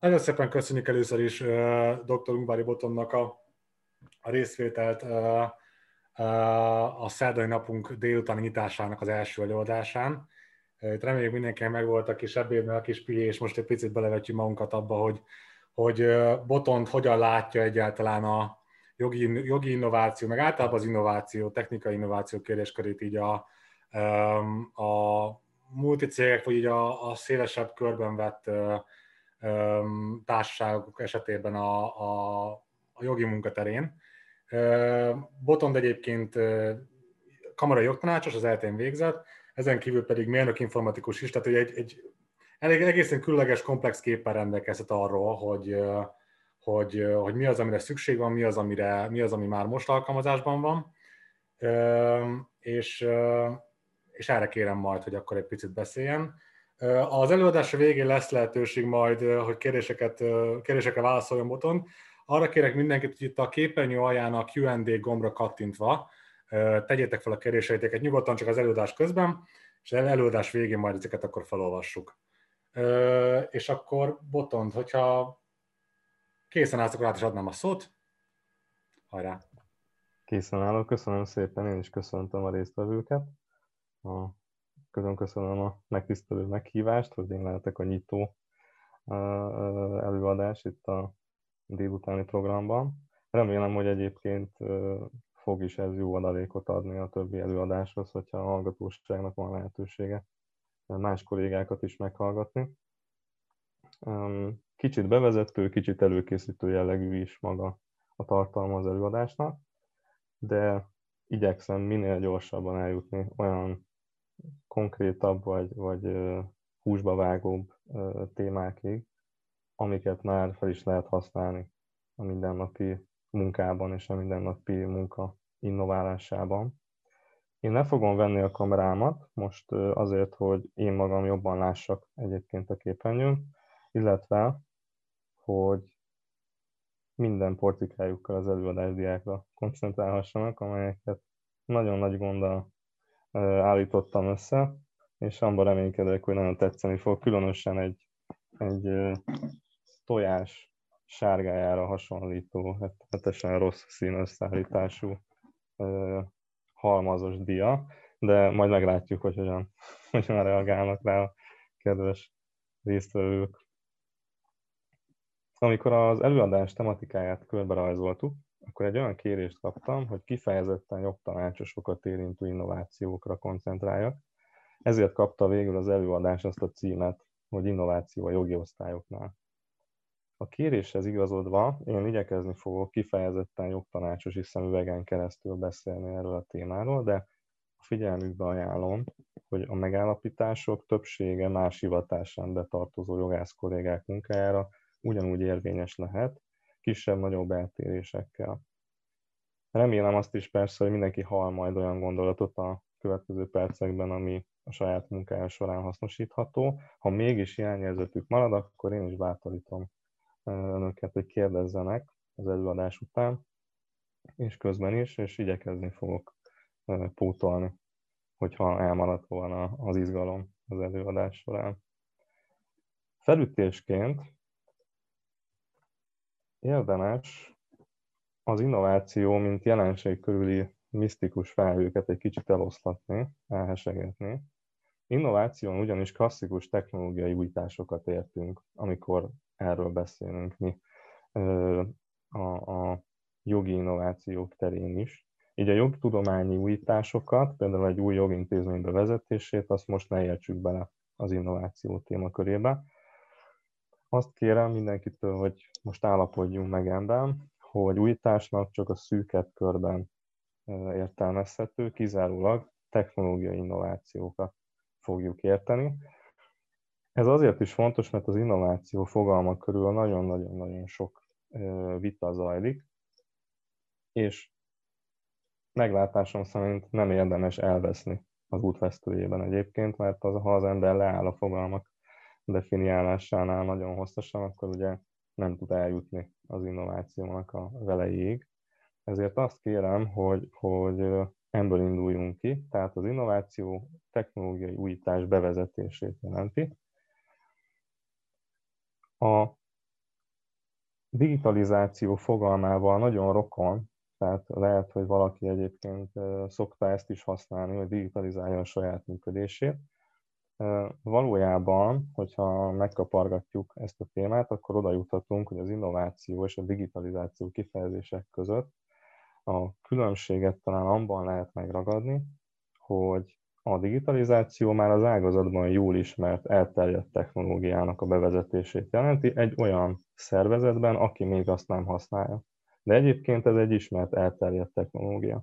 Nagyon szépen köszönjük először is uh, dr. Ungvári Botonnak a, a részvételt uh, uh, a szerdai napunk délutáni nyitásának az első előadásán. Itt reméljük mindenkinek megvolt a kis ebédben a kis pié, és most egy picit belevetjük magunkat abba, hogy, hogy Botont hogyan látja egyáltalán a jogi, jogi innováció, meg általában az innováció, technikai innováció kérdéskörét így a, a multicégek, vagy így a, a szélesebb körben vett társaságok esetében a, a, a jogi munkaterén. Botond egyébként kamarai jogtanácsos, az eltén végzett, ezen kívül pedig mérnök informatikus is, tehát egy, egy elég, egészen különleges, komplex képpel rendelkezhet arról, hogy, hogy, hogy mi az, amire szükség van, mi az, amire, mi az, ami már most alkalmazásban van, és, és erre kérem majd, hogy akkor egy picit beszéljen. Az előadás végén lesz lehetőség majd, hogy kérdéseket, kérdésekre válaszoljon boton. Arra kérek mindenkit, hogy itt a képernyő alján a Q&A gombra kattintva tegyétek fel a kérdéseiteket nyugodtan csak az előadás közben, és az előadás végén majd ezeket akkor felolvassuk. És akkor botont, hogyha készen állsz, akkor át is adnám a szót. Hajrá! Készen állok, köszönöm szépen, én is köszöntöm a résztvevőket. A, közön köszönöm a megtisztelő meghívást, hogy én lehetek a nyitó előadás itt a délutáni programban. Remélem, hogy egyébként fog is ez jó adalékot adni a többi előadáshoz, hogyha a hallgatóságnak van lehetősége más kollégákat is meghallgatni. Kicsit bevezető, kicsit előkészítő jellegű is maga a tartalma az előadásnak, de igyekszem minél gyorsabban eljutni olyan konkrétabb vagy, vagy húsba vágóbb témákig, amiket már fel is lehet használni a mindennapi munkában és a mindennapi munka innoválásában. Én le fogom venni a kamerámat most azért, hogy én magam jobban lássak egyébként a képernyőn, illetve, hogy minden portikájukkal az előadás diákra koncentrálhassanak, amelyeket nagyon nagy gonddal állítottam össze, és abban reménykedek, hogy nagyon tetszeni fog, különösen egy, egy tojás sárgájára hasonlító, hetesen rossz szín összeállítású halmazos dia, de majd meglátjuk, hogy hogyan, hogyan reagálnak rá a kedves résztvevők. Amikor az előadás tematikáját körbe rajzoltuk, akkor egy olyan kérést kaptam, hogy kifejezetten jobb tanácsosokat érintő innovációkra koncentráljak. Ezért kapta végül az előadás azt a címet, hogy innováció a jogi osztályoknál. A kéréshez igazodva én igyekezni fogok kifejezetten jogtanácsosi szemüvegen keresztül beszélni erről a témáról, de a figyelmükbe ajánlom, hogy a megállapítások többsége más hivatásán betartozó jogász kollégák munkájára ugyanúgy érvényes lehet, kisebb-nagyobb eltérésekkel. Remélem azt is persze, hogy mindenki hall majd olyan gondolatot a következő percekben, ami a saját munkája során hasznosítható. Ha mégis hiányérzetük marad, akkor én is bátorítom önöket, hogy kérdezzenek az előadás után, és közben is, és igyekezni fogok pótolni, hogyha elmaradt volna az izgalom az előadás során. Felütésként érdemes az innováció, mint jelenség körüli misztikus felhőket egy kicsit eloszlatni, elhesegetni. Innováción ugyanis klasszikus technológiai újításokat értünk, amikor erről beszélünk mi a, a jogi innovációk terén is. Így a jogtudományi újításokat, például egy új jogintézmény bevezetését, azt most ne értsük bele az innováció témakörébe. Azt kérem mindenkitől, hogy most állapodjunk meg ebben, hogy újításnak csak a szűkebb körben értelmezhető, kizárólag technológiai innovációkat fogjuk érteni. Ez azért is fontos, mert az innováció fogalma körül nagyon-nagyon-nagyon sok vita zajlik, és meglátásom szerint nem érdemes elveszni az útvesztőjében egyébként, mert az, ha az ember leáll a fogalmak definiálásánál nagyon hosszasan, akkor ugye nem tud eljutni az innovációnak a velejéig. Ezért azt kérem, hogy, hogy ebből induljunk ki, tehát az innováció technológiai újítás bevezetését jelenti, a digitalizáció fogalmával nagyon rokon, tehát lehet, hogy valaki egyébként szokta ezt is használni, hogy digitalizálja a saját működését. Valójában, hogyha megkapargatjuk ezt a témát, akkor oda juthatunk, hogy az innováció és a digitalizáció kifejezések között a különbséget talán abban lehet megragadni, hogy a digitalizáció már az ágazatban jól ismert, elterjedt technológiának a bevezetését jelenti egy olyan szervezetben, aki még azt nem használja. De egyébként ez egy ismert, elterjedt technológia.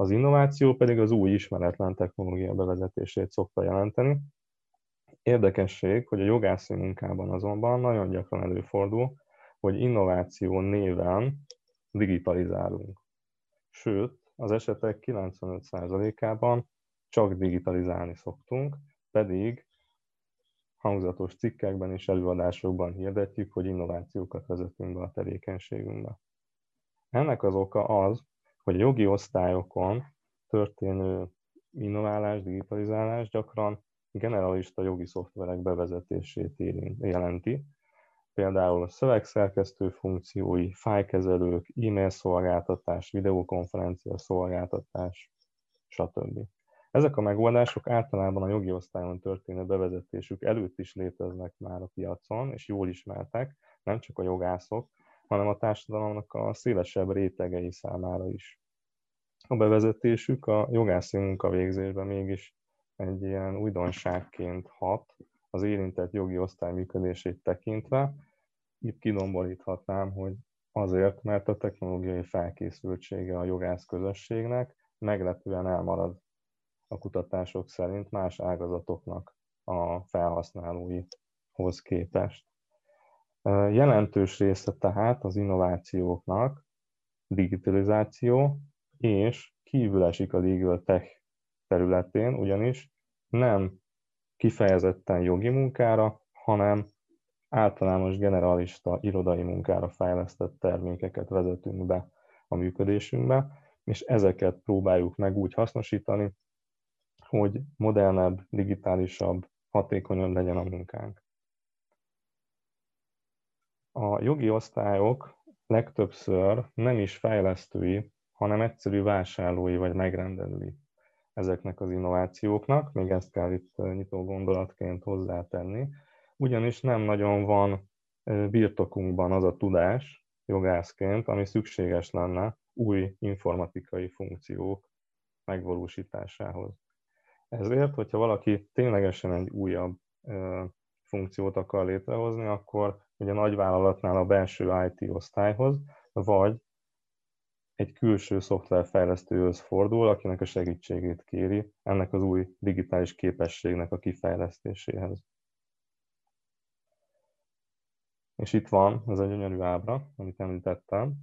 Az innováció pedig az új ismeretlen technológia bevezetését szokta jelenteni. Érdekesség, hogy a jogászi munkában azonban nagyon gyakran előfordul, hogy innováció néven digitalizálunk. Sőt, az esetek 95%-ában csak digitalizálni szoktunk, pedig hangzatos cikkekben és előadásokban hirdetjük, hogy innovációkat vezetünk be a tevékenységünkbe. Ennek az oka az, hogy a jogi osztályokon történő innoválás, digitalizálás gyakran generalista jogi szoftverek bevezetését jelenti, például a szövegszerkesztő funkciói, fájkezelők, e-mail szolgáltatás, videokonferencia szolgáltatás, stb. Ezek a megoldások általában a jogi osztályon történő bevezetésük előtt is léteznek már a piacon, és jól ismertek, nem csak a jogászok, hanem a társadalomnak a szélesebb rétegei számára is. A bevezetésük a jogászi munkavégzésben mégis egy ilyen újdonságként hat az érintett jogi osztály működését tekintve. Itt kidomboríthatnám, hogy azért, mert a technológiai felkészültsége a jogász közösségnek meglepően elmarad a kutatások szerint más ágazatoknak a felhasználóihoz képest. Jelentős része tehát az innovációknak digitalizáció, és kívül esik a legal tech területén, ugyanis nem kifejezetten jogi munkára, hanem általános generalista irodai munkára fejlesztett termékeket vezetünk be a működésünkbe, és ezeket próbáljuk meg úgy hasznosítani, hogy modernebb, digitálisabb, hatékonyabb legyen a munkánk. A jogi osztályok legtöbbször nem is fejlesztői, hanem egyszerű vásárlói vagy megrendelői ezeknek az innovációknak, még ezt kell itt nyitó gondolatként hozzátenni, ugyanis nem nagyon van birtokunkban az a tudás jogászként, ami szükséges lenne új informatikai funkciók megvalósításához. Ezért, hogyha valaki ténylegesen egy újabb funkciót akar létrehozni, akkor ugye a nagyvállalatnál a belső IT osztályhoz, vagy egy külső szoftverfejlesztőhöz fordul, akinek a segítségét kéri ennek az új digitális képességnek a kifejlesztéséhez. És itt van ez a gyönyörű ábra, amit említettem.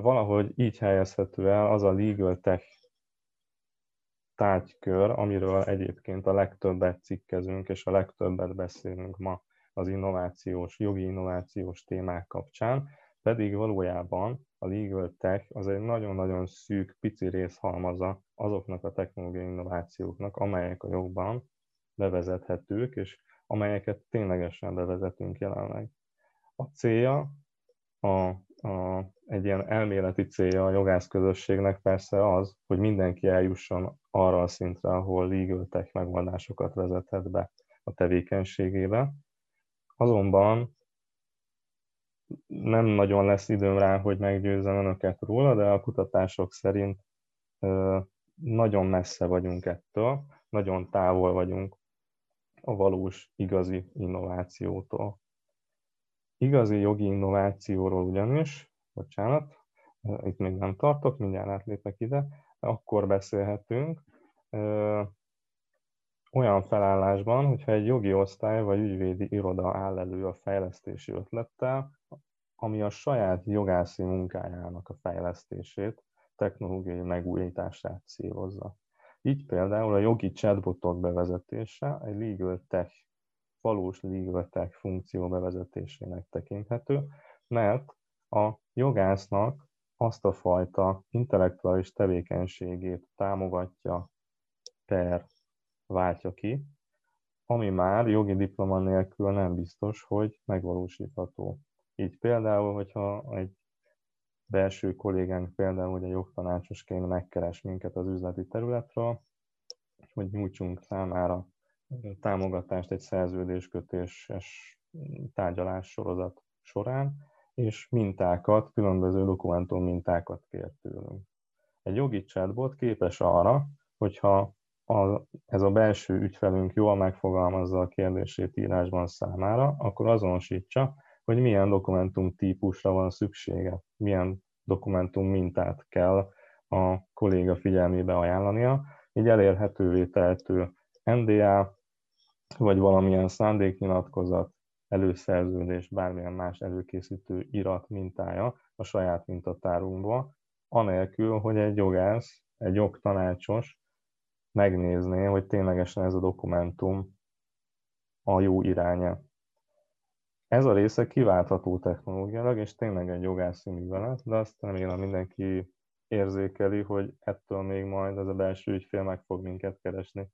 Valahogy így helyezhető el az a legal tech tárgykör, amiről egyébként a legtöbbet cikkezünk és a legtöbbet beszélünk ma az innovációs, jogi innovációs témák kapcsán, pedig valójában a legal tech az egy nagyon-nagyon szűk, pici részhalmaza azoknak a technológiai innovációknak, amelyek a jogban bevezethetők, és amelyeket ténylegesen bevezetünk jelenleg. A célja, a, a, egy ilyen elméleti célja a jogász közösségnek persze az, hogy mindenki eljusson arra a szintre, ahol legal tech megoldásokat vezethet be a tevékenységébe. Azonban nem nagyon lesz időm rá, hogy meggyőzzem önöket róla, de a kutatások szerint nagyon messze vagyunk ettől, nagyon távol vagyunk a valós, igazi innovációtól. Igazi jogi innovációról ugyanis, bocsánat, itt még nem tartok, mindjárt átlépek ide, akkor beszélhetünk olyan felállásban, hogyha egy jogi osztály vagy ügyvédi iroda áll elő a fejlesztési ötlettel, ami a saját jogászi munkájának a fejlesztését, technológiai megújítását célozza. Így például a jogi chatbotok bevezetése egy legal tech, valós legal tech funkció bevezetésének tekinthető, mert a jogásznak azt a fajta intellektuális tevékenységét támogatja per váltja ki, ami már jogi diploma nélkül nem biztos, hogy megvalósítható. Így például, hogyha egy belső kollégánk például, a jogtanácsosként megkeres minket az üzleti területről, hogy nyújtsunk számára támogatást egy szerződéskötéses tárgyalás sorozat során, és mintákat, különböző dokumentum mintákat kér tőlünk. Egy jogi chatbot képes arra, hogyha a, ez a belső ügyfelünk jól megfogalmazza a kérdését írásban számára, akkor azonosítsa, hogy milyen dokumentum típusra van szüksége, milyen dokumentum mintát kell a kolléga figyelmébe ajánlania, így elérhetővé tehető NDA, vagy valamilyen szándéknyilatkozat, előszerződés, bármilyen más előkészítő irat mintája a saját mintatárunkba, anélkül, hogy egy jogász, egy jogtanácsos megnézné, hogy ténylegesen ez a dokumentum a jó iránya. Ez a része kiváltható technológiailag, és tényleg egy jogászi művelet, de azt remélem mindenki érzékeli, hogy ettől még majd ez a belső ügyfél meg fog minket keresni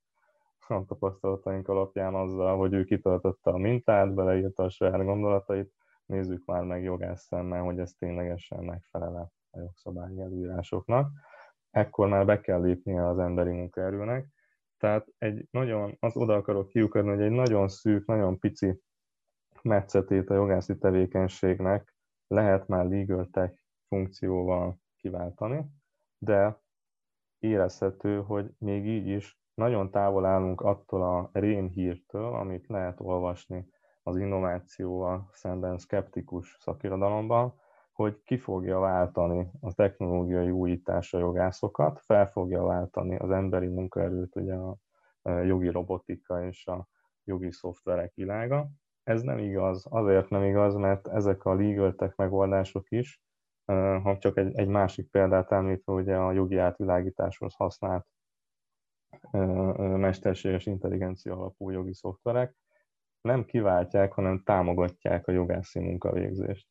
a tapasztalataink alapján azzal, hogy ő kitöltötte a mintát, beleírta a saját gondolatait, nézzük már meg jogász szemmel, hogy ez ténylegesen megfelel a jogszabályi előírásoknak. Ekkor már be kell lépnie az emberi munkaerőnek. Tehát egy nagyon, az oda akarok kiukadni, hogy egy nagyon szűk, nagyon pici metszetét a jogászi tevékenységnek lehet már legal tech funkcióval kiváltani, de érezhető, hogy még így is nagyon távol állunk attól a rémhírtől, amit lehet olvasni az innovációval szemben szkeptikus szakirodalomban, hogy ki fogja váltani a technológiai újítás a jogászokat, fel fogja váltani az emberi munkaerőt, ugye a jogi robotika és a jogi szoftverek világa. Ez nem igaz, azért nem igaz, mert ezek a legal tech megoldások is, ha csak egy, egy másik példát említve, ugye a jogi átvilágításhoz használt mesterséges intelligencia alapú jogi szoftverek nem kiváltják, hanem támogatják a jogászi munkavégzést.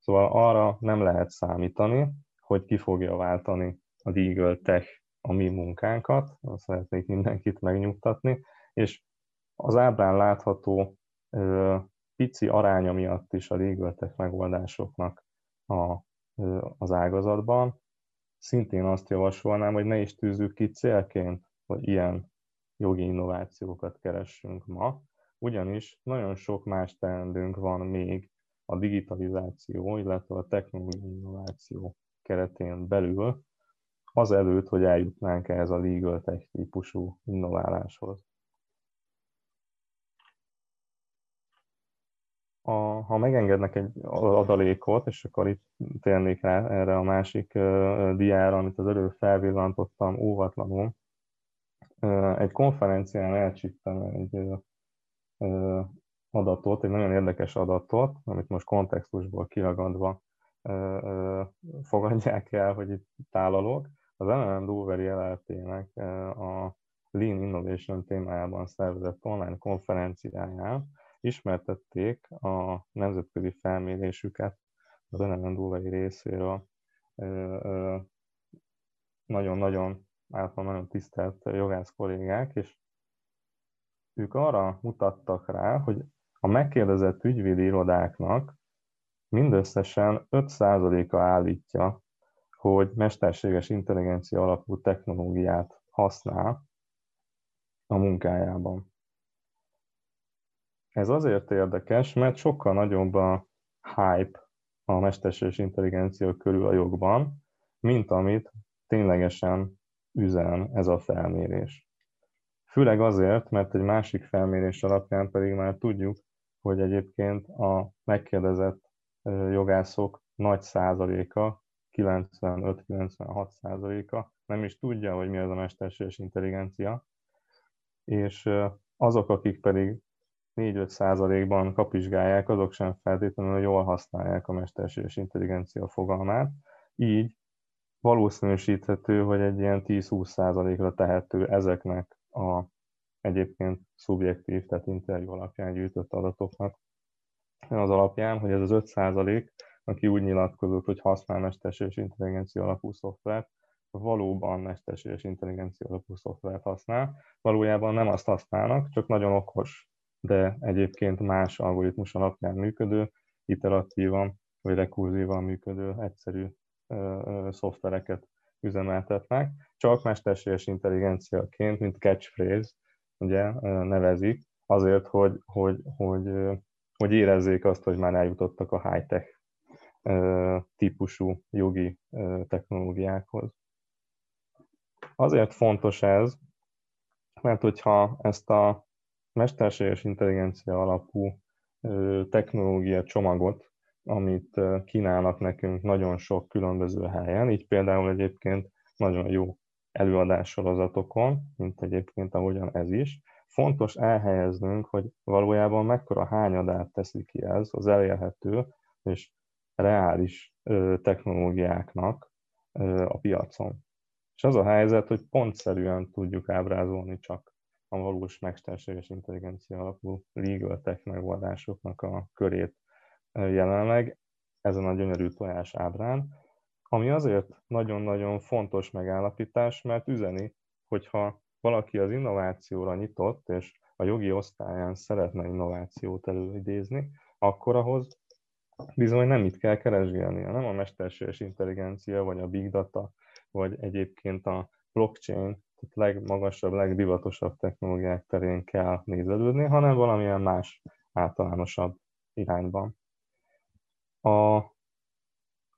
Szóval arra nem lehet számítani, hogy ki fogja váltani a legal tech a mi munkánkat, azt szeretnék mindenkit megnyugtatni, és az ábrán látható ö, pici aránya miatt is a legal tech megoldásoknak a, ö, az ágazatban, szintén azt javasolnám, hogy ne is tűzzük ki célként, hogy ilyen jogi innovációkat keressünk ma, ugyanis nagyon sok más teendőnk van még a digitalizáció, illetve a technológiai innováció keretén belül, azelőtt, hogy eljutnánk ehhez a legal tech típusú innováláshoz. A, ha megengednek egy adalékot, és akkor itt térnék rá erre a másik uh, diára, amit az előbb felvillantottam óvatlanul, egy konferencián elcsíptem egy adatot, egy nagyon érdekes adatot, amit most kontextusból kiragadva fogadják el, hogy itt tálalok. Az LLM Doveri LLP-nek a Lean Innovation témájában szervezett online konferenciáján ismertették a nemzetközi felmérésüket az LLM Doveri részéről. Nagyon-nagyon általában nagyon tisztelt jogász kollégák, és ők arra mutattak rá, hogy a megkérdezett ügyvédi irodáknak mindösszesen 5%-a állítja, hogy mesterséges intelligencia alapú technológiát használ a munkájában. Ez azért érdekes, mert sokkal nagyobb a hype a mesterséges intelligencia körül a jogban, mint amit ténylegesen üzen ez a felmérés. Főleg azért, mert egy másik felmérés alapján pedig már tudjuk, hogy egyébként a megkérdezett jogászok nagy százaléka, 95-96 százaléka nem is tudja, hogy mi az a mesterséges intelligencia, és azok, akik pedig 4-5 százalékban kapizsgálják, azok sem feltétlenül jól használják a mesterséges intelligencia fogalmát, így valószínűsíthető, hogy egy ilyen 10-20%-ra tehető ezeknek a egyébként szubjektív, tehát interjú alapján gyűjtött adatoknak az alapján, hogy ez az 5%, aki úgy nyilatkozott, hogy használ mesterséges intelligencia alapú szoftvert, valóban mesterséges intelligencia alapú szoftvert használ. Valójában nem azt használnak, csak nagyon okos, de egyébként más algoritmus alapján működő, iteratívan vagy rekurzívan működő egyszerű szoftvereket üzemeltetnek, csak mesterséges intelligenciaként, mint catchphrase, ugye nevezik, azért, hogy, hogy, hogy, hogy érezzék azt, hogy már eljutottak a high-tech típusú jogi technológiákhoz. Azért fontos ez, mert hogyha ezt a mesterséges intelligencia alapú technológia csomagot, amit kínálnak nekünk nagyon sok különböző helyen, így például egyébként nagyon jó előadássorozatokon, mint egyébként ahogyan ez is. Fontos elhelyeznünk, hogy valójában mekkora hányadát teszi ki ez az elérhető és reális technológiáknak a piacon. És az a helyzet, hogy pontszerűen tudjuk ábrázolni csak a valós mesterséges intelligencia alapú legal tech megoldásoknak a körét jelenleg ezen a gyönyörű tojás ábrán, ami azért nagyon-nagyon fontos megállapítás, mert üzeni, hogyha valaki az innovációra nyitott, és a jogi osztályán szeretne innovációt előidézni, akkor ahhoz bizony nem itt kell keresgélnie, nem a mesterséges intelligencia, vagy a big data, vagy egyébként a blockchain, tehát legmagasabb, legdivatosabb technológiák terén kell nézelődni, hanem valamilyen más általánosabb irányban. A,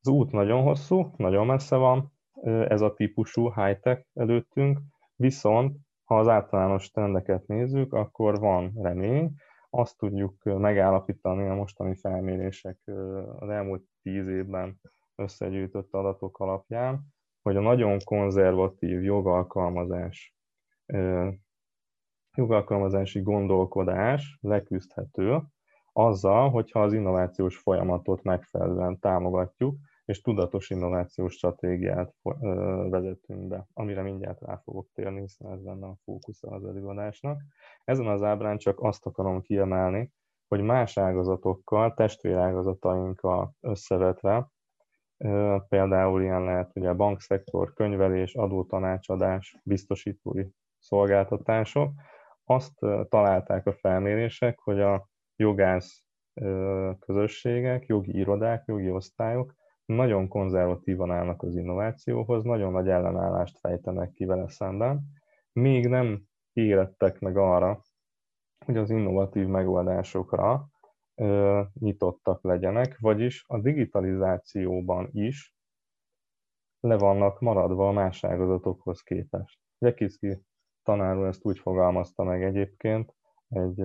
az út nagyon hosszú, nagyon messze van, ez a típusú high-tech előttünk, viszont ha az általános trendeket nézzük, akkor van remény, azt tudjuk megállapítani a mostani felmérések az elmúlt tíz évben összegyűjtött adatok alapján, hogy a nagyon konzervatív jogalkalmazás, jogalkalmazási gondolkodás leküzdhető azzal, hogyha az innovációs folyamatot megfelelően támogatjuk, és tudatos innovációs stratégiát vezetünk be, amire mindjárt rá fogok térni, hiszen ez lenne a fókusza az előadásnak. Ezen az ábrán csak azt akarom kiemelni, hogy más ágazatokkal, testvérágazatainkkal összevetve, például ilyen lehet ugye a bankszektor, könyvelés, adótanácsadás, biztosítói szolgáltatások, azt találták a felmérések, hogy a jogász közösségek, jogi irodák, jogi osztályok nagyon konzervatívan állnak az innovációhoz, nagyon nagy ellenállást fejtenek ki vele szemben, még nem érettek meg arra, hogy az innovatív megoldásokra ö, nyitottak legyenek, vagyis a digitalizációban is le vannak maradva a más ágazatokhoz képest. Jekiszki tanár úr ezt úgy fogalmazta meg egyébként egy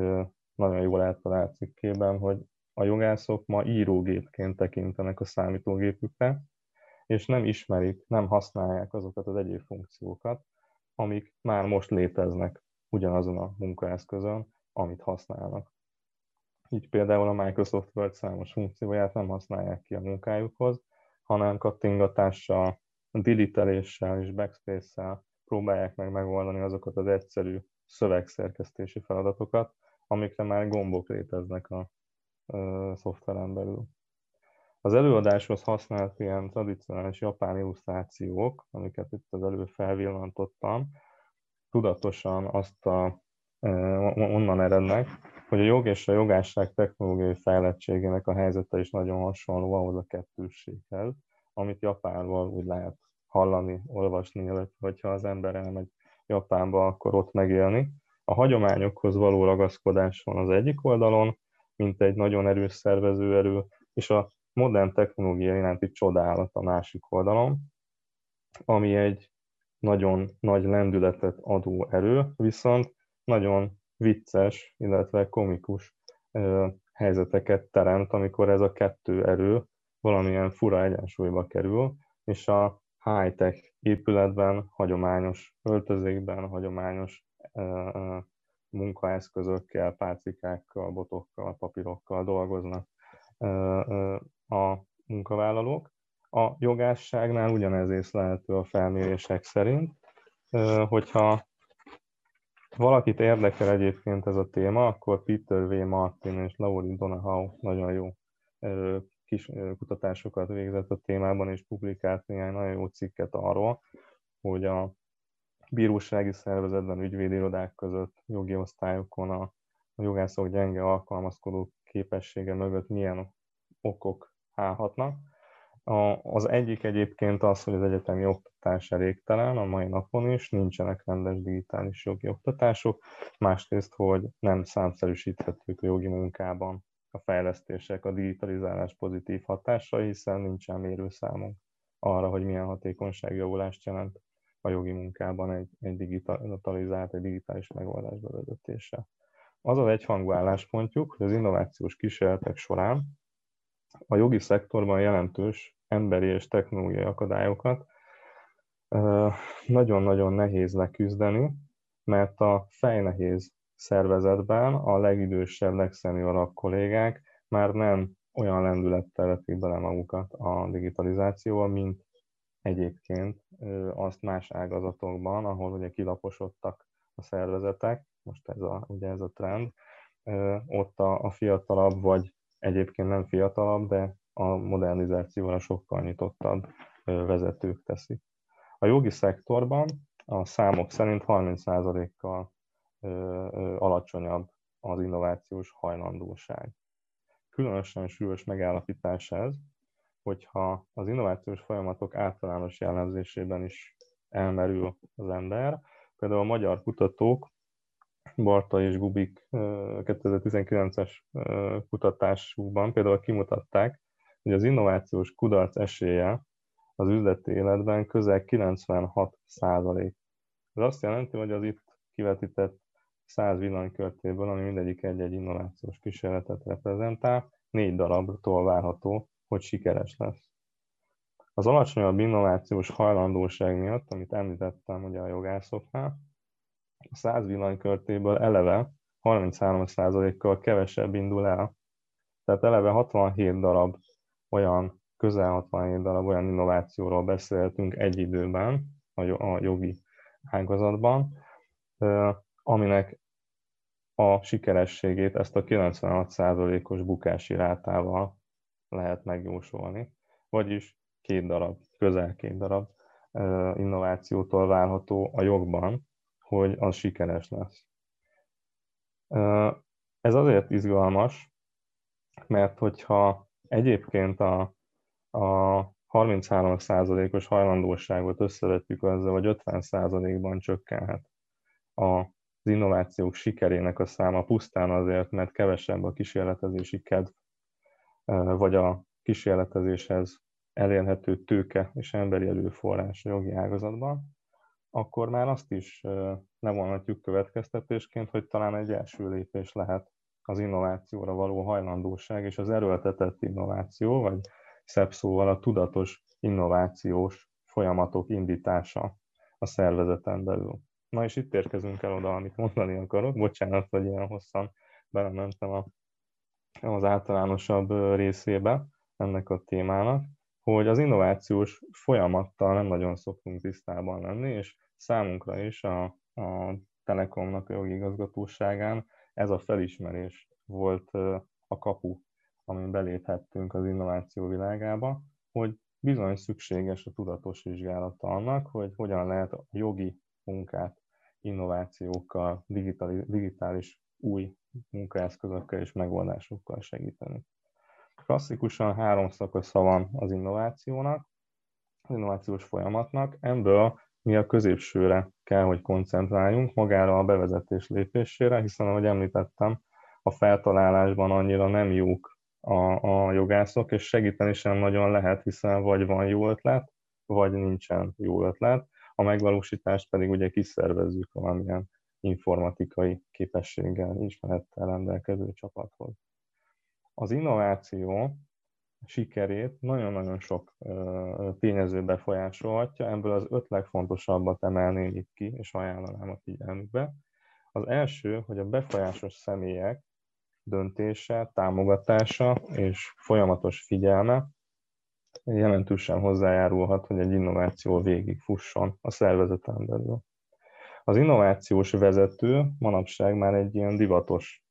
nagyon jól eltalált cikkében, hogy a jogászok ma írógépként tekintenek a számítógépükre, és nem ismerik, nem használják azokat az egyéb funkciókat, amik már most léteznek ugyanazon a munkaeszközön, amit használnak. Így például a Microsoft Word számos funkcióját nem használják ki a munkájukhoz, hanem kattingatással, diliteléssel és backspace-szel próbálják meg megoldani azokat az egyszerű szövegszerkesztési feladatokat, amikre már gombok léteznek a szoftveren belül. Az előadáshoz használt ilyen tradicionális japán illusztrációk, amiket itt az elő felvillantottam, tudatosan azt a, onnan erednek, hogy a jog és a jogásság technológiai fejlettségének a helyzete is nagyon hasonló ahhoz a kettősséghez, amit Japánból úgy lehet hallani, olvasni, illetve hogyha az ember elmegy Japánba, akkor ott megélni. A hagyományokhoz való ragaszkodás van az egyik oldalon, mint egy nagyon erős szervező erő, és a modern technológia iránti csodálat a másik oldalon, ami egy nagyon nagy lendületet adó erő, viszont nagyon vicces, illetve komikus helyzeteket teremt, amikor ez a kettő erő valamilyen fura egyensúlyba kerül, és a high-tech épületben, hagyományos öltözékben, hagyományos munkaeszközökkel, pálcikákkal, botokkal, papírokkal dolgoznak a munkavállalók. A jogásságnál ugyanez észlelhető a felmérések szerint, hogyha valakit érdekel egyébként ez a téma, akkor Peter V. Martin és Laurie Donahoe nagyon jó kis kutatásokat végzett a témában, és publikált néhány nagyon jó cikket arról, hogy a bírósági szervezetben, ügyvédirodák között, jogi osztályokon a, a jogászok gyenge alkalmazkodó képessége mögött milyen okok állhatnak. Az egyik egyébként az, hogy az egyetemi oktatás elégtelen a mai napon is, nincsenek rendes digitális jogi oktatások, másrészt, hogy nem számszerűsíthetők a jogi munkában a fejlesztések, a digitalizálás pozitív hatásai, hiszen nincsen mérőszámunk arra, hogy milyen hatékonyságjavulást jelent a jogi munkában egy, egy digitalizált, egy digitális megoldás bevezetése. Az az egyhangú álláspontjuk, hogy az innovációs kísérletek során a jogi szektorban jelentős emberi és technológiai akadályokat nagyon-nagyon nehéz leküzdeni, mert a fejnehéz szervezetben a legidősebb, legszeniorabb kollégák már nem olyan lendülettel vetik bele magukat a digitalizációval, mint egyébként azt más ágazatokban, ahol ugye kilaposodtak a szervezetek, most ez a, ugye ez a trend, ott a, a fiatalabb, vagy egyébként nem fiatalabb, de a modernizációra sokkal nyitottabb vezetők teszik. A jogi szektorban a számok szerint 30%-kal alacsonyabb az innovációs hajlandóság. Különösen súlyos megállapítás ez, hogyha az innovációs folyamatok általános jellemzésében is elmerül az ember. Például a magyar kutatók, Barta és Gubik 2019-es kutatásukban például kimutatták, hogy az innovációs kudarc esélye az üzleti életben közel 96 százalék. Ez azt jelenti, hogy az itt kivetített 100 villanykörtéből, ami mindegyik egy-egy innovációs kísérletet reprezentál, négy darabtól várható, hogy sikeres lesz. Az alacsonyabb innovációs hajlandóság miatt, amit említettem ugye a jogászoknál, a 100 villanykörtéből eleve 33%-kal kevesebb indul el. Tehát eleve 67 darab olyan, közel 67 darab olyan innovációról beszéltünk egy időben a jogi ágazatban, aminek a sikerességét ezt a 96%-os bukási rátával lehet megjósolni. Vagyis két darab, közel két darab innovációtól várható a jogban, hogy az sikeres lesz. Ez azért izgalmas, mert hogyha egyébként a, a 33%-os hajlandóságot összevetjük azzal, hogy 50%-ban csökkenhet az innovációk sikerének a száma pusztán azért, mert kevesebb a kísérletezési kedv, vagy a kísérletezéshez elérhető tőke és emberi erőforrás a jogi ágazatban, akkor már azt is levonhatjuk következtetésként, hogy talán egy első lépés lehet az innovációra való hajlandóság és az erőltetett innováció, vagy szebb szóval a tudatos innovációs folyamatok indítása a szervezeten belül. Na és itt érkezünk el oda, amit mondani akarok. Bocsánat, hogy ilyen hosszan belementem a, az általánosabb részébe ennek a témának, hogy az innovációs folyamattal nem nagyon szoktunk tisztában lenni, és számunkra is a, a Telekomnak a jogi igazgatóságán ez a felismerés volt a kapu, amin beléphettünk az innováció világába, hogy bizony szükséges a tudatos vizsgálata annak, hogy hogyan lehet a jogi munkát innovációkkal, digitális, új munkaeszközökkel és megoldásokkal segíteni. Klasszikusan három szakasza van az innovációnak, az innovációs folyamatnak. Ebből mi a középsőre kell, hogy koncentráljunk, magára a bevezetés lépésére, hiszen, ahogy említettem, a feltalálásban annyira nem jók a, a jogászok, és segíteni sem nagyon lehet, hiszen vagy van jó ötlet, vagy nincsen jó ötlet. A megvalósítást pedig ugye kiszervezzük valamilyen informatikai képességgel, ismerettel rendelkező csapathoz. Az innováció sikerét nagyon-nagyon sok tényező befolyásolhatja, ebből az öt legfontosabbat emelném itt ki, és ajánlanám a figyelmükbe. Az első, hogy a befolyásos személyek döntése, támogatása és folyamatos figyelme jelentősen hozzájárulhat, hogy egy innováció végig fusson a szervezeten belül. Az innovációs vezető manapság már egy ilyen divatos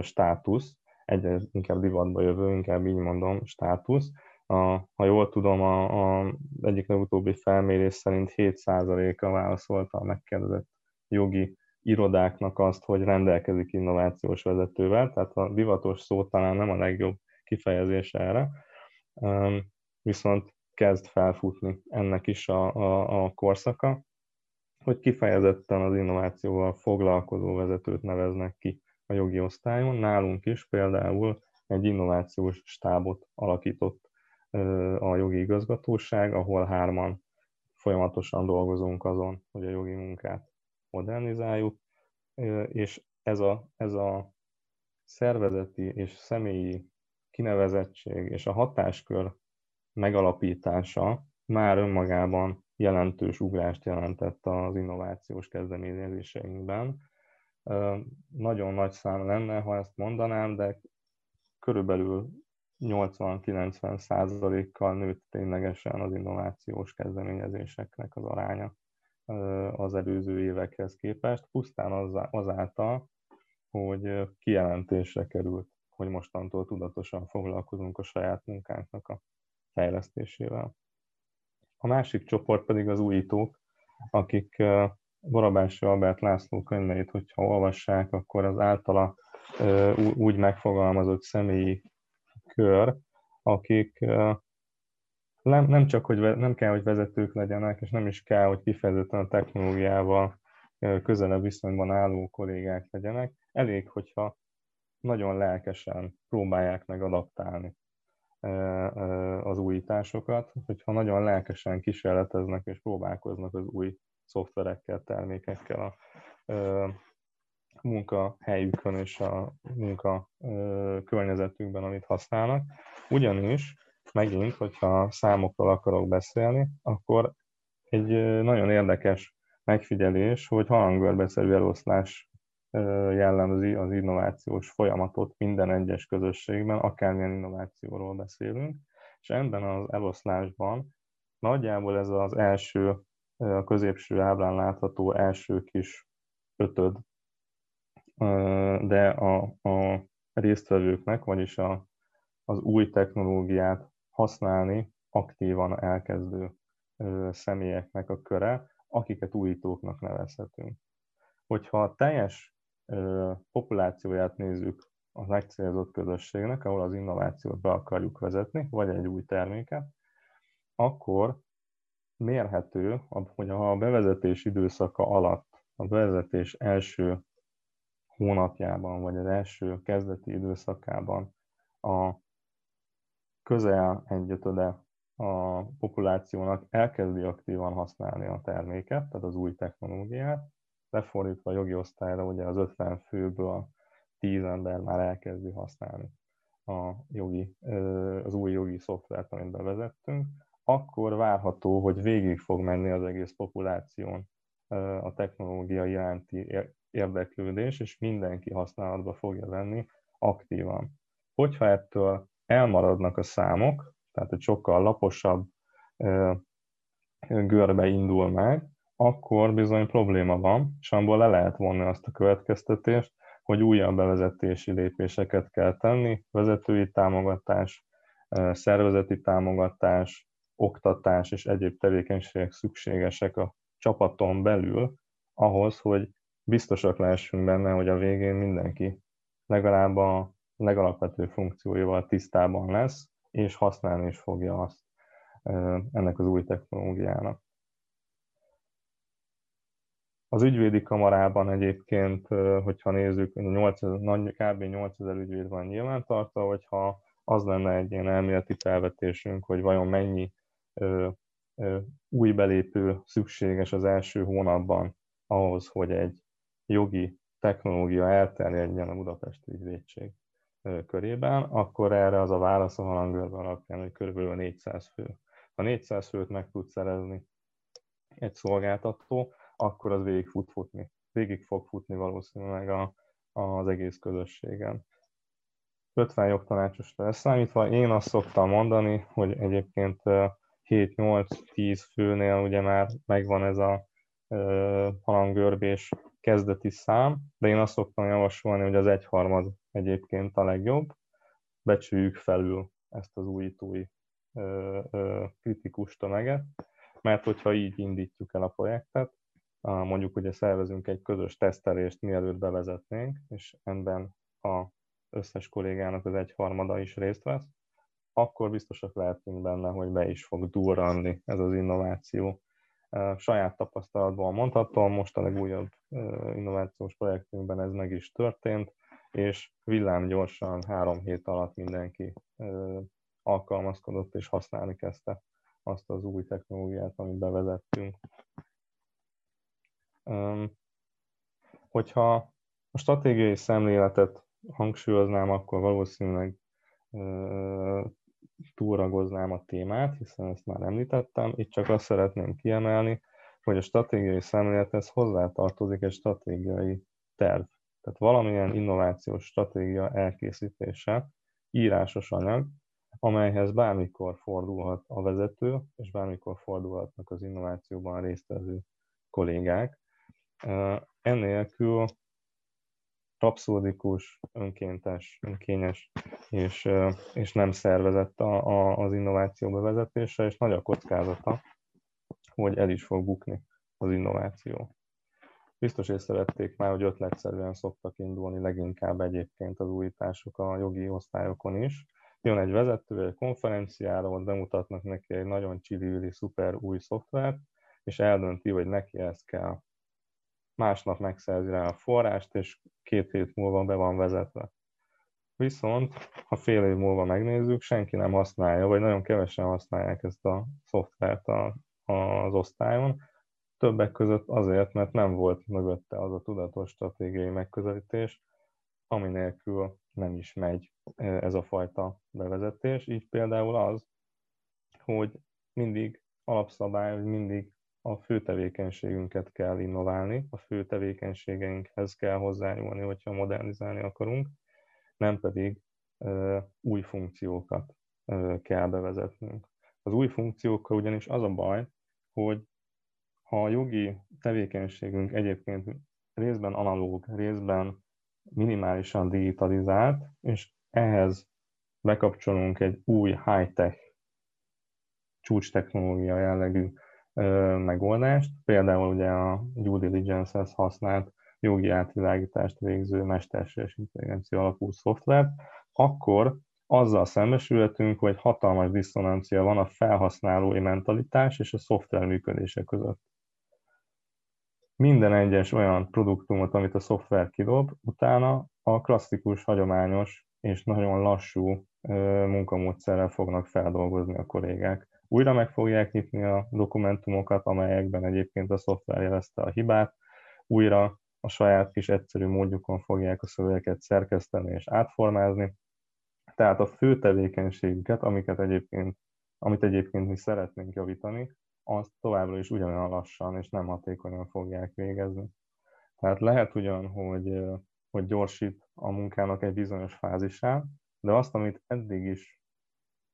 státusz, egyre inkább divatba jövő, inkább így mondom, státusz. A, ha jól tudom, a, a egyik legutóbbi felmérés szerint 7%-a válaszolta a megkérdezett jogi irodáknak azt, hogy rendelkezik innovációs vezetővel, tehát a divatos szó talán nem a legjobb kifejezés erre. Viszont kezd felfutni ennek is a, a, a korszaka, hogy kifejezetten az innovációval foglalkozó vezetőt neveznek ki a jogi osztályon. Nálunk is például egy innovációs stábot alakított a jogi igazgatóság, ahol hárman folyamatosan dolgozunk azon, hogy a jogi munkát modernizáljuk, és ez a, ez a szervezeti és személyi kinevezettség és a hatáskör megalapítása már önmagában jelentős ugrást jelentett az innovációs kezdeményezéseinkben. Nagyon nagy szám lenne, ha ezt mondanám, de körülbelül 80-90 százalékkal nőtt ténylegesen az innovációs kezdeményezéseknek az aránya az előző évekhez képest, pusztán azáltal, hogy kijelentésre került, hogy mostantól tudatosan foglalkozunk a saját munkánknak a fejlesztésével. A másik csoport pedig az újítók, akik Barabási Albert László könyveit, hogyha olvassák, akkor az általa úgy megfogalmazott személyi kör, akik nem, csak, hogy nem kell, hogy vezetők legyenek, és nem is kell, hogy kifejezetten a technológiával közelebb viszonyban álló kollégák legyenek. Elég, hogyha nagyon lelkesen próbálják meg adaptálni az újításokat, hogyha nagyon lelkesen kísérleteznek és próbálkoznak az új szoftverekkel, termékekkel a munkahelyükön és a munka környezetükben, amit használnak. Ugyanis megint, hogyha számokról akarok beszélni, akkor egy nagyon érdekes megfigyelés, hogy halanggörbeszerű eloszlás jellemzi az innovációs folyamatot minden egyes közösségben, akármilyen innovációról beszélünk, és ebben az eloszlásban nagyjából ez az első, a középső ábrán látható első kis ötöd, de a, a résztvevőknek, vagyis a, az új technológiát használni aktívan elkezdő személyeknek a köre, akiket újítóknak nevezhetünk. Hogyha a teljes populációját nézzük a megcélzott közösségnek, ahol az innovációt be akarjuk vezetni, vagy egy új terméket, akkor mérhető, hogy ha a bevezetés időszaka alatt, a bevezetés első hónapjában, vagy az első kezdeti időszakában a közel egyötöde a populációnak elkezdi aktívan használni a terméket, tehát az új technológiát, lefordítva a jogi osztályra, ugye az 50 főből 10 ember már elkezdi használni a jogi, az új jogi szoftvert, amit bevezettünk, akkor várható, hogy végig fog menni az egész populáción a technológia iránti érdeklődés, és mindenki használatba fogja venni aktívan. Hogyha ettől elmaradnak a számok, tehát egy sokkal laposabb görbe indul meg, akkor bizony probléma van, és abból le lehet vonni azt a következtetést, hogy újabb bevezetési lépéseket kell tenni, vezetői támogatás, szervezeti támogatás, oktatás és egyéb tevékenységek szükségesek a csapaton belül ahhoz, hogy biztosak lehessünk benne, hogy a végén mindenki legalább a legalapvető funkcióival tisztában lesz, és használni is fogja azt ennek az új technológiának. Az ügyvédi kamarában egyébként, hogyha nézzük, 8, kb. 8000 ügyvéd van nyilvántartva, hogyha az lenne egy ilyen elméleti felvetésünk, hogy vajon mennyi ö, ö, új belépő szükséges az első hónapban ahhoz, hogy egy jogi technológia elterjedjen a budapesti ügyvédség körében, akkor erre az a válasz a halangörben alapján, hogy kb. 400 fő. Ha 400 főt meg tud szerezni egy szolgáltató, akkor az végig fut futni. Végig fog futni valószínűleg a, az egész közösségen. 50 jogtanácsosra leszámítva, én azt szoktam mondani, hogy egyébként 7-8-10 főnél ugye már megvan ez a halangörbés kezdeti szám, de én azt szoktam javasolni, hogy az egyharmad egyébként a legjobb. Becsüljük felül ezt az újítói kritikus tömeget, mert hogyha így indítjuk el a projektet, mondjuk ugye szervezünk egy közös tesztelést, mielőtt bevezetnénk, és ebben a összes kollégának az egyharmada is részt vesz, akkor biztosak lehetünk benne, hogy be is fog durranni ez az innováció. Saját tapasztalatban mondhatom, most a legújabb innovációs projektünkben ez meg is történt, és villámgyorsan három hét alatt mindenki alkalmazkodott és használni kezdte azt az új technológiát, amit bevezettünk. Hogyha a stratégiai szemléletet hangsúlyoznám, akkor valószínűleg túragoznám a témát, hiszen ezt már említettem. Itt csak azt szeretném kiemelni, hogy a stratégiai szemlélethez hozzátartozik egy stratégiai terv. Tehát valamilyen innovációs stratégia elkészítése, írásos anyag, amelyhez bármikor fordulhat a vezető, és bármikor fordulhatnak az innovációban résztvevő kollégák. Ennélkül abszurdikus, önkéntes, önkényes és, és nem szervezett a, a, az innováció bevezetése, és nagy a kockázata, hogy el is fog bukni az innováció. Biztos észrevették már, hogy ötletszerűen szoktak indulni leginkább egyébként az újítások a jogi osztályokon is. Jön egy vezető egy konferenciára, ott bemutatnak neki egy nagyon csili szuper új szoftvert, és eldönti, hogy neki ezt kell másnap megszerzi rá a forrást, és két hét múlva be van vezetve. Viszont, ha fél év múlva megnézzük, senki nem használja, vagy nagyon kevesen használják ezt a szoftvert a, az osztályon, többek között azért, mert nem volt mögötte az a tudatos stratégiai megközelítés, ami nélkül nem is megy e, ez a fajta bevezetés. Így például az, hogy mindig alapszabály, hogy mindig a fő tevékenységünket kell innoválni, a fő tevékenységeinkhez kell hozzányúlni, hogyha modernizálni akarunk, nem pedig ö, új funkciókat ö, kell bevezetnünk. Az új funkciókkal ugyanis az a baj, hogy ha a jogi tevékenységünk egyébként részben analóg, részben minimálisan digitalizált, és ehhez bekapcsolunk egy új high-tech csúcs technológia jellegű megoldást, például ugye a due diligence-hez használt jogi átvilágítást végző mesterséges intelligencia alapú szoftvert, akkor azzal szembesülhetünk, hogy hatalmas diszonancia van a felhasználói mentalitás és a szoftver működése között. Minden egyes olyan produktumot, amit a szoftver kidob, utána a klasszikus, hagyományos és nagyon lassú munkamódszerrel fognak feldolgozni a kollégák újra meg fogják nyitni a dokumentumokat, amelyekben egyébként a szoftver jelezte a hibát, újra a saját kis egyszerű módjukon fogják a szövegeket szerkeszteni és átformázni. Tehát a fő tevékenységüket, amiket egyébként, amit egyébként mi szeretnénk javítani, azt továbbra is ugyanolyan lassan és nem hatékonyan fogják végezni. Tehát lehet ugyan, hogy, hogy gyorsít a munkának egy bizonyos fázisán, de azt, amit eddig is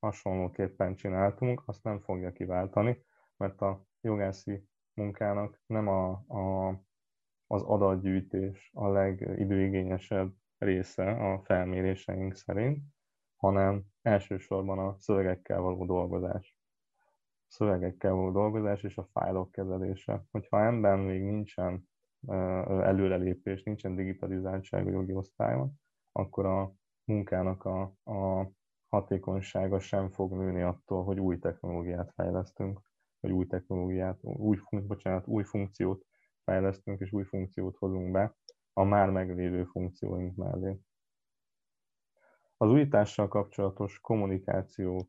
hasonlóképpen csináltunk, azt nem fogja kiváltani, mert a jogászi munkának nem a, a, az adatgyűjtés a legidőigényesebb része a felméréseink szerint, hanem elsősorban a szövegekkel való dolgozás. A szövegekkel való dolgozás és a fájlok kezelése. Hogyha ebben még nincsen előrelépés, nincsen digitalizáltság a jogi osztályon, akkor a munkának a, a hatékonysága sem fog nőni attól, hogy új technológiát fejlesztünk, vagy új technológiát, új, bocsánat, új funkciót fejlesztünk, és új funkciót hozunk be a már meglévő funkcióink mellé. Az újítással kapcsolatos kommunikációt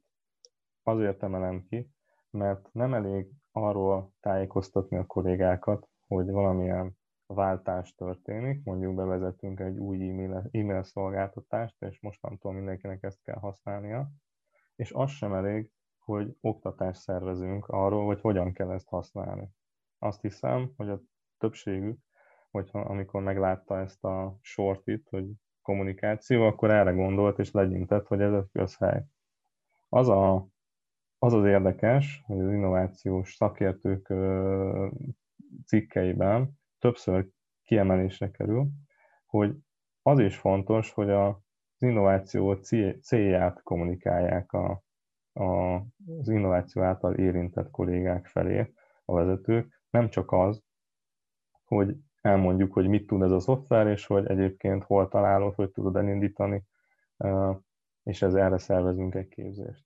azért emelem ki, mert nem elég arról tájékoztatni a kollégákat, hogy valamilyen váltás történik, mondjuk bevezetünk egy új e-mail, szolgáltatást, és mostantól mindenkinek ezt kell használnia, és az sem elég, hogy oktatást szervezünk arról, hogy hogyan kell ezt használni. Azt hiszem, hogy a többségük, hogyha amikor meglátta ezt a sortit, hogy kommunikáció, akkor erre gondolt és legyintett, hogy ez a közhely. Az, a, az az érdekes, hogy az innovációs szakértők cikkeiben többször kiemelésre kerül, hogy az is fontos, hogy az innováció célját kommunikálják a, a, az innováció által érintett kollégák felé a vezetők, nem csak az, hogy elmondjuk, hogy mit tud ez a szoftver, és hogy egyébként hol találod, hogy tudod elindítani, és ez erre szervezünk egy képzést.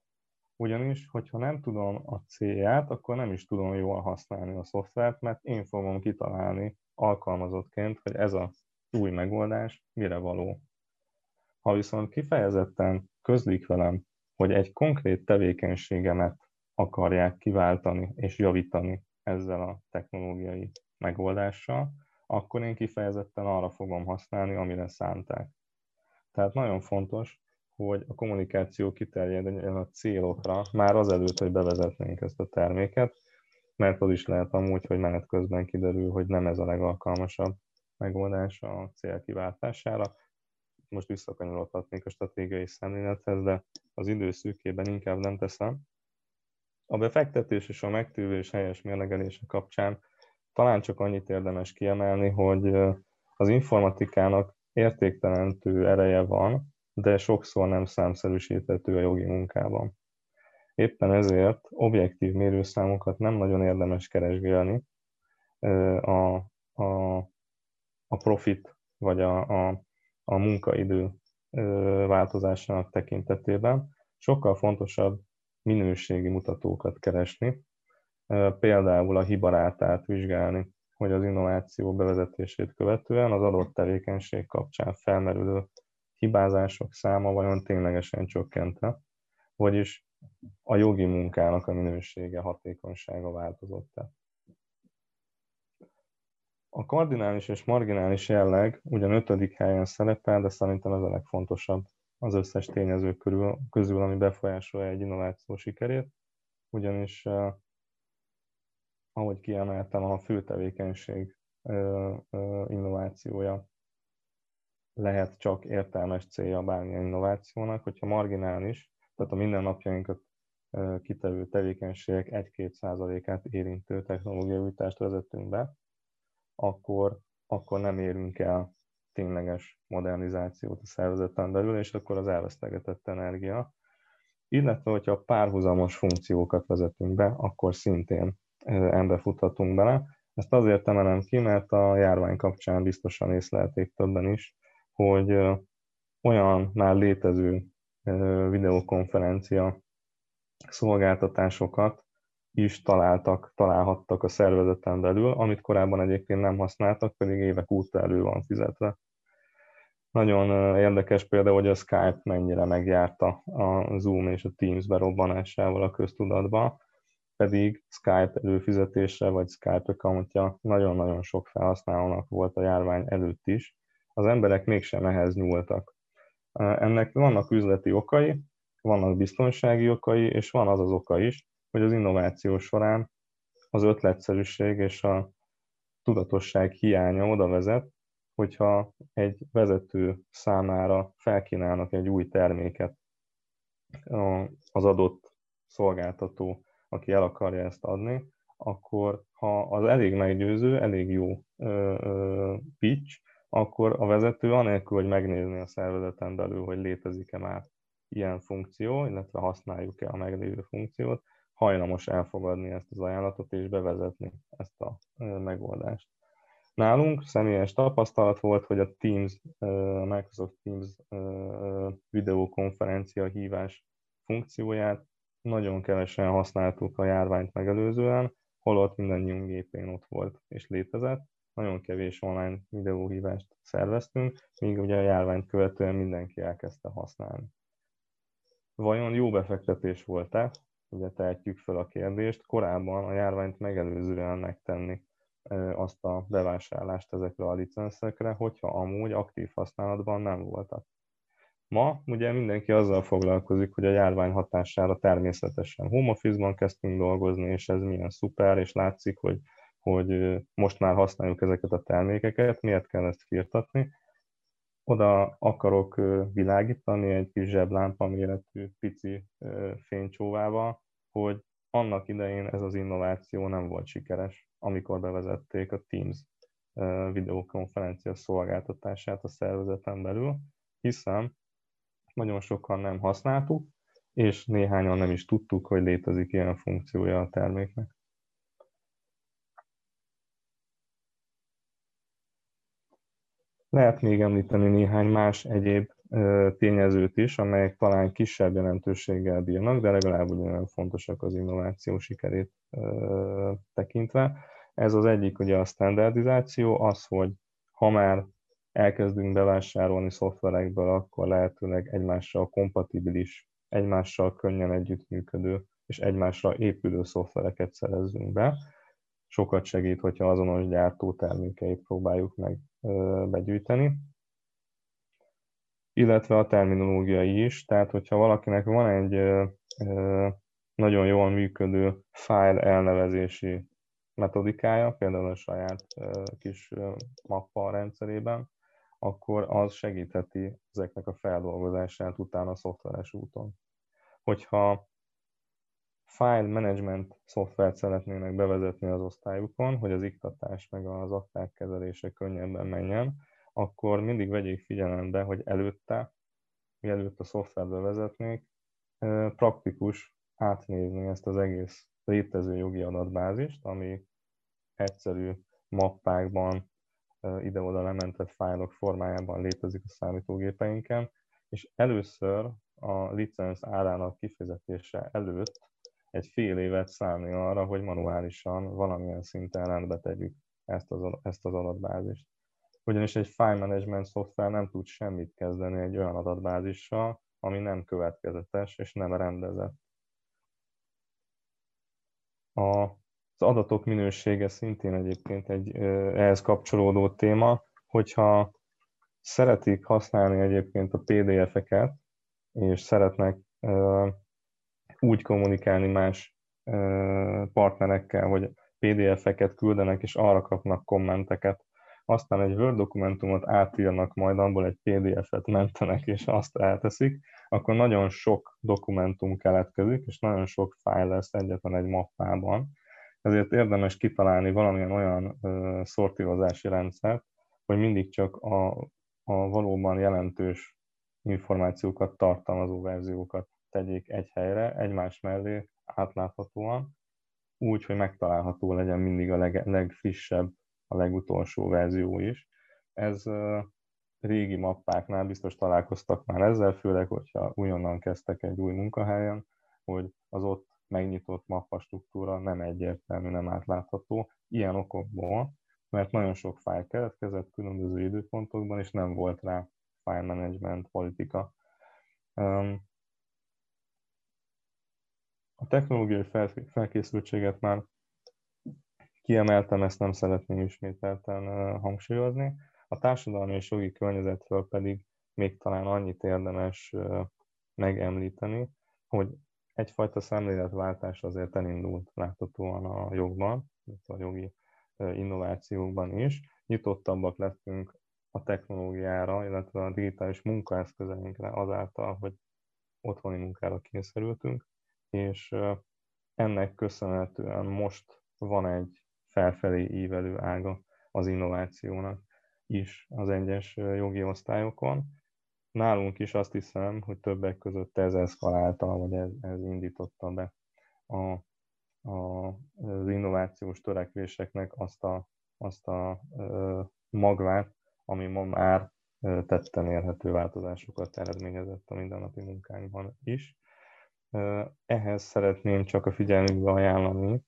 Ugyanis, hogyha nem tudom a célját, akkor nem is tudom jól használni a szoftvert, mert én fogom kitalálni alkalmazottként, hogy ez a új megoldás mire való. Ha viszont kifejezetten közlik velem, hogy egy konkrét tevékenységemet akarják kiváltani és javítani ezzel a technológiai megoldással, akkor én kifejezetten arra fogom használni, amire szánták. Tehát nagyon fontos, hogy a kommunikáció kiterjedjen a célokra, már azelőtt, hogy bevezetnénk ezt a terméket, mert az is lehet amúgy, hogy menet közben kiderül, hogy nem ez a legalkalmasabb megoldás a cél kiváltására. Most visszakanyarodhatnék a stratégiai szemlélethez, de az időszűkében inkább nem teszem. A befektetés és a megtűvés helyes mérlegelése kapcsán talán csak annyit érdemes kiemelni, hogy az informatikának értéktelentő ereje van, de sokszor nem számszerűsíthető a jogi munkában. Éppen ezért objektív mérőszámokat nem nagyon érdemes keresgélni a, a, a profit vagy a, a, a munkaidő változásának tekintetében. Sokkal fontosabb minőségi mutatókat keresni, például a hibarátát vizsgálni, hogy az innováció bevezetését követően az adott tevékenység kapcsán felmerülő hibázások száma vajon ténylegesen csökkente, vagyis a jogi munkának a minősége, hatékonysága változott-e. A kardinális és marginális jelleg ugyan ötödik helyen szerepel, de szerintem ez a legfontosabb az összes tényező körül, közül, ami befolyásolja egy innováció sikerét, ugyanis eh, ahogy kiemeltem, a fő tevékenység innovációja lehet csak értelmes célja bármilyen innovációnak, hogyha marginális, tehát a mindennapjainkat kitevő tevékenységek 1-2 százalékát érintő technológiai újítást vezetünk be, akkor, akkor nem érünk el tényleges modernizációt a szervezeten belül, és akkor az elvesztegetett energia. Illetve, hogyha párhuzamos funkciókat vezetünk be, akkor szintén ember futhatunk bele. Ezt azért emelem ki, mert a járvány kapcsán biztosan észlelték többen is, hogy olyan már létező videokonferencia szolgáltatásokat is találtak, találhattak a szervezeten belül, amit korábban egyébként nem használtak, pedig évek óta elő van fizetve. Nagyon érdekes például, hogy a Skype mennyire megjárta a Zoom és a Teams berobbanásával a köztudatba, pedig Skype előfizetésre vagy Skype accountja nagyon-nagyon sok felhasználónak volt a járvány előtt is, az emberek mégsem ehhez nyúltak. Ennek vannak üzleti okai, vannak biztonsági okai, és van az az oka is, hogy az innováció során az ötletszerűség és a tudatosság hiánya oda vezet, hogyha egy vezető számára felkínálnak egy új terméket az adott szolgáltató, aki el akarja ezt adni, akkor ha az elég meggyőző, elég jó pitch, akkor a vezető anélkül, hogy megnézni a szervezeten belül, hogy létezik-e már ilyen funkció, illetve használjuk-e a meglévő funkciót, hajlamos elfogadni ezt az ajánlatot és bevezetni ezt a megoldást. Nálunk személyes tapasztalat volt, hogy a Teams, a Microsoft Teams videokonferencia hívás funkcióját nagyon kevesen használtuk a járványt megelőzően, holott mindannyiunk gépén ott volt és létezett, nagyon kevés online videóhívást szerveztünk, míg ugye a járványt követően mindenki elkezdte használni. Vajon jó befektetés volt-e? Ugye tehetjük fel a kérdést, korábban a járványt megelőzően megtenni azt a bevásárlást ezekre a licenszekre, hogyha amúgy aktív használatban nem voltak. Ma ugye mindenki azzal foglalkozik, hogy a járvány hatására természetesen home office-ban kezdtünk dolgozni, és ez milyen szuper, és látszik, hogy hogy most már használjuk ezeket a termékeket, miért kell ezt firtatni. Oda akarok világítani egy kis zseblámpa méretű pici fénycsóvával, hogy annak idején ez az innováció nem volt sikeres, amikor bevezették a Teams videokonferencia szolgáltatását a szervezeten belül, hiszen nagyon sokan nem használtuk, és néhányan nem is tudtuk, hogy létezik ilyen funkciója a terméknek. Lehet még említeni néhány más egyéb tényezőt is, amelyek talán kisebb jelentőséggel bírnak, de legalább ugyanolyan fontosak az innováció sikerét tekintve. Ez az egyik ugye a standardizáció, az, hogy ha már elkezdünk bevásárolni szoftverekből, akkor lehetőleg egymással kompatibilis, egymással könnyen együttműködő és egymásra épülő szoftvereket szerezzünk be. Sokat segít, hogyha azonos gyártó termékeit próbáljuk meg begyűjteni. Illetve a terminológiai is, tehát hogyha valakinek van egy nagyon jól működő file elnevezési metodikája, például a saját kis mappa rendszerében, akkor az segítheti ezeknek a feldolgozását utána a szoftveres úton. Hogyha file management szoftvert szeretnének bevezetni az osztályukon, hogy az iktatás meg az akták kezelése könnyebben menjen, akkor mindig vegyék figyelembe, hogy előtte, mielőtt a szoftvert bevezetnék, praktikus átnézni ezt az egész létező jogi adatbázist, ami egyszerű mappákban, ide-oda lementett fájlok formájában létezik a számítógépeinken, és először a licenc árának kifizetése előtt egy fél évet szállni arra, hogy manuálisan valamilyen szinten rendbe tegyük ezt az, ezt az adatbázist. Ugyanis egy file management szoftver nem tud semmit kezdeni egy olyan adatbázissal, ami nem következetes és nem rendezett. A az adatok minősége szintén egyébként egy ehhez kapcsolódó téma, hogyha szeretik használni egyébként a PDF-eket, és szeretnek úgy kommunikálni más partnerekkel, hogy PDF-eket küldenek, és arra kapnak kommenteket, aztán egy Word dokumentumot átírnak, majd abból egy PDF-et mentenek, és azt elteszik, akkor nagyon sok dokumentum keletkezik, és nagyon sok fájl lesz egyetlen egy mappában, ezért érdemes kitalálni valamilyen olyan ö, szortírozási rendszert, hogy mindig csak a, a valóban jelentős információkat tartalmazó verziókat tegyék egy helyre, egymás mellé átláthatóan, úgy, hogy megtalálható legyen mindig a leg, legfrissebb, a legutolsó verzió is. Ez régi mappáknál biztos találkoztak már ezzel, főleg, hogyha újonnan kezdtek egy új munkahelyen, hogy az ott megnyitott mappa struktúra nem egyértelmű, nem átlátható, ilyen okokból, mert nagyon sok fájl keletkezett különböző időpontokban, és nem volt rá file management politika. A technológiai felkészültséget már kiemeltem, ezt nem szeretném ismételten hangsúlyozni. A társadalmi és jogi környezetről pedig még talán annyit érdemes megemlíteni, hogy egyfajta szemléletváltás azért elindult láthatóan a jogban, a jogi innovációkban is. Nyitottabbak lettünk a technológiára, illetve a digitális munkaeszközeinkre azáltal, hogy otthoni munkára kényszerültünk, és ennek köszönhetően most van egy felfelé ívelő ága az innovációnak is az egyes jogi osztályokon, nálunk is azt hiszem, hogy többek között ez eszkalálta, vagy ez, ez indította be a, a, az innovációs törekvéseknek azt a, azt a magvát, ami ma már tetten érhető változásokat eredményezett a mindennapi munkánkban is. Ehhez szeretném csak a figyelmükbe ajánlani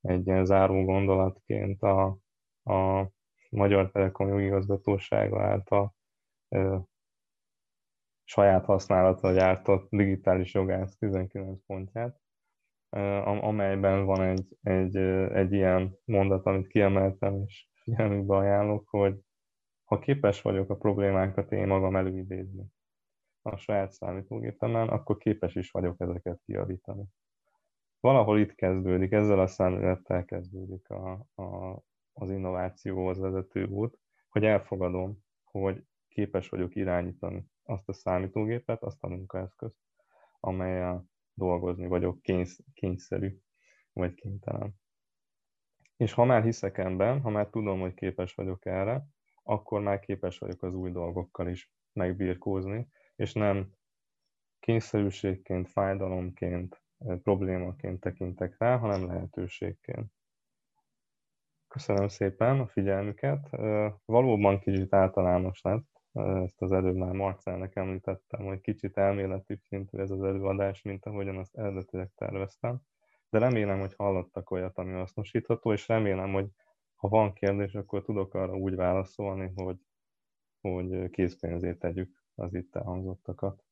egy ilyen záró gondolatként a, a Magyar Telekom jogigazgatósága által saját használatra gyártott digitális jogász 19 pontját, amelyben van egy, egy, egy ilyen mondat, amit kiemeltem, és figyelmükbe ajánlok, hogy ha képes vagyok a problémákat én magam előidézni a saját számítógépemen, akkor képes is vagyok ezeket kiavítani. Valahol itt kezdődik, ezzel a szemlélettel kezdődik a, a, az innovációhoz vezető út, hogy elfogadom, hogy képes vagyok irányítani azt a számítógépet, azt a munkaeszközt, amelyel dolgozni vagyok kénysz, kényszerű, vagy kénytelen. És ha már hiszek ebben, ha már tudom, hogy képes vagyok erre, akkor már képes vagyok az új dolgokkal is megbírkózni, és nem kényszerűségként, fájdalomként, problémaként tekintek rá, hanem lehetőségként. Köszönöm szépen a figyelmüket. Valóban kicsit általános lett, ezt az előbb már Marcelnek említettem, hogy kicsit elméleti szintű ez az előadás, mint ahogyan azt eredetileg terveztem. De remélem, hogy hallottak olyat, ami hasznosítható, és remélem, hogy ha van kérdés, akkor tudok arra úgy válaszolni, hogy, hogy készpénzét tegyük az itt elhangzottakat.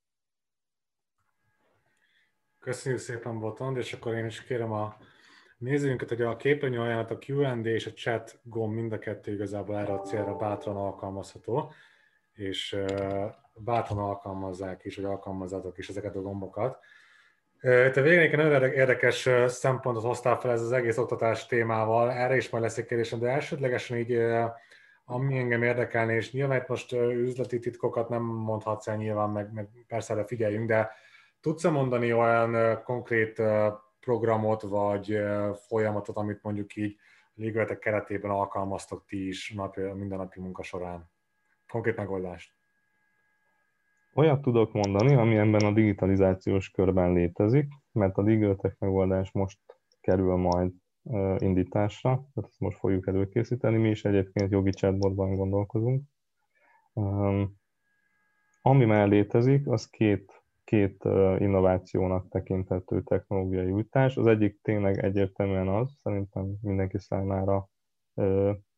Köszönjük szépen, Botond, és akkor én is kérem a nézőinket, hogy a képernyő ajánlat a Q&A és a chat gomb mind a kettő igazából erre a célra bátran alkalmazható, és bátran alkalmazzák is, vagy alkalmazzátok is ezeket a gombokat. Te végén nagyon érdekes szempontot hoztál fel ez az egész oktatás témával, erre is majd lesz egy kérdésem, de elsődlegesen így, ami engem érdekelni, és nyilván itt most üzleti titkokat nem mondhatsz el nyilván, meg, meg persze erre figyeljünk, de tudsz-e mondani olyan konkrét programot, vagy folyamatot, amit mondjuk így légületek keretében alkalmaztok ti is napi, mindennapi munka során? Konkrét megoldást. Olyat tudok mondani, ami ebben a digitalizációs körben létezik, mert a Legaltech megoldás most kerül majd indításra, tehát ezt most fogjuk előkészíteni, mi is egyébként jogi chatbotban gondolkozunk. Ami már létezik, az két, két innovációnak tekinthető technológiai újítás. Az egyik tényleg egyértelműen az, szerintem mindenki számára